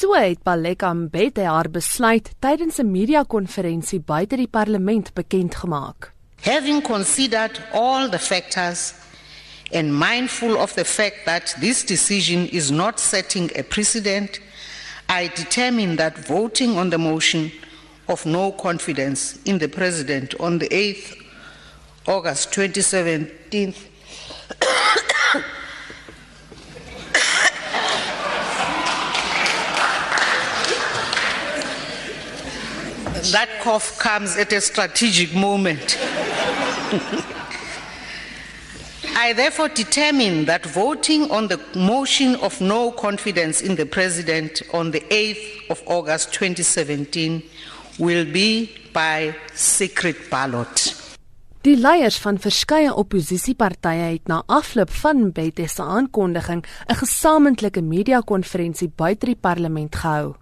So het Baleka Mbete haar besluit tydens 'n media-konferensie buite die parlement bekend gemaak. Having considered all the factors and mindful of the fact that this decision is not setting a precedent, I determine that voting on the motion of no confidence in the President on the 8th August 2017 that cough comes at a strategic moment. I therefore determine that voting on the motion of no confidence in the President on the 8th of August 2017 will be by secret ballot. Die leiers van verskeie opposisiepartye het na afloop van Mbete se aankondiging 'n gesamentlike media-konferensie buite die parlement gehou.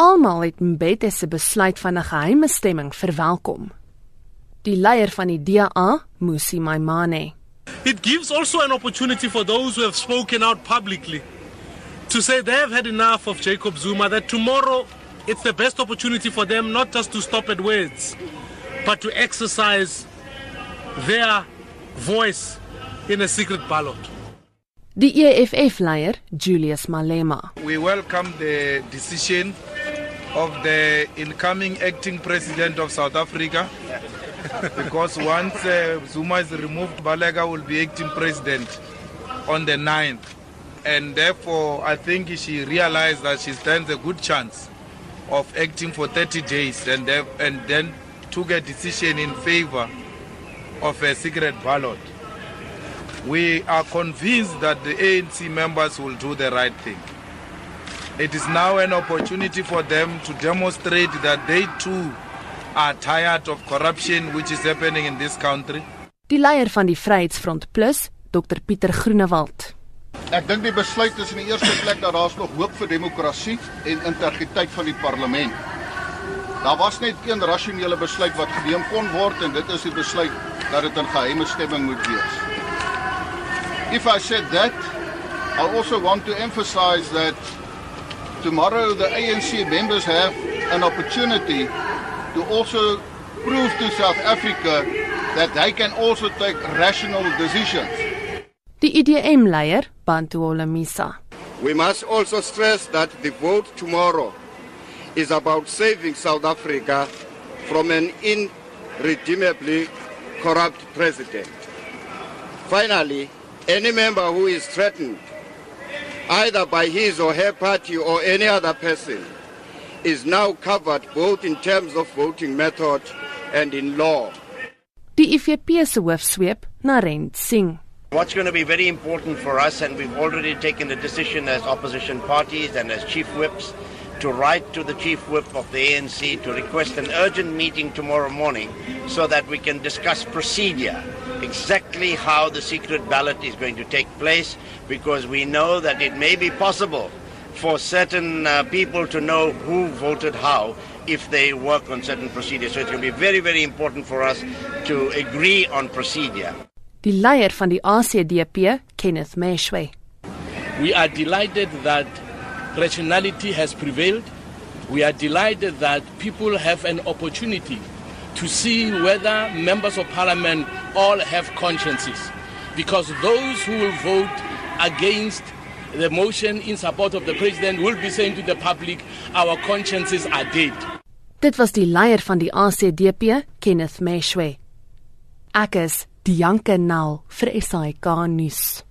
Almal het Mbete se besluit van 'n geheime stemming verwelkom. Die leier van die DA, Musi Maimane, It gives also an opportunity for those who have spoken out publicly to say they have had enough of Jacob Zuma, that tomorrow it's the best opportunity for them not just to stop at words, but to exercise their voice in a secret ballot. die EFF-leier, Julius Malema. We welcome the decision of the incoming acting president of South Africa because once uh, Zuma is removed, Balega will be acting president on the 9th. And therefore, I think she realized that she stands a good chance of acting for 30 days and, then- and then took a decision in favor of a secret ballot. We are convinced that the ANC members will do the right thing. It is now an opportunity for them to demonstrate that they too are tired of corruption which is happening in this country. Die leier van die Vryheidsfront Plus, Dr Pieter Groenewald. Ek dink die besluit is in die eerste plek dat daar's nog hoop vir demokrasie en integriteit van die parlement. Daar was net een rasionele besluit wat geneem kon word en dit is die besluit dat dit 'n geheime stemming moet wees. If I said that, I also want to emphasize that tomorrow the ANC members have an opportunity to also prove to South Africa that they can also take rational decisions. Die IDM-leier, Bantu Olamisa. We must also stress that the vote tomorrow is about saving South Africa from an irredeemably corrupt president. Finally, any member who is threatened either by his or her party or any other person is now covered both in terms of voting method and in law. Die IFP se hoofsweep, Narend Singh. What's going to be very important for us, and we've already taken the decision as opposition parties and as chief whips, to write to the chief whip of the ANC to request an urgent meeting tomorrow morning so that we can discuss procedure, exactly how the secret ballot is going to take place, because we know that it may be possible for certain uh, people to know who voted how if they work on certain procedures. So it's going to be very, very important for us to agree on procedure. Die leier van die ACDP, Kenneth Meshwe. We are delighted that rationality has prevailed. We are delighted that people have an opportunity to see whether members of parliament all have consciences. Because those who will vote against the motion in support of the president will be saying to the public, our consciences are dead. Dit was die leier van die ACDP, Kenneth Meshwe. Ek is Dianke Nel vir SAK nuus.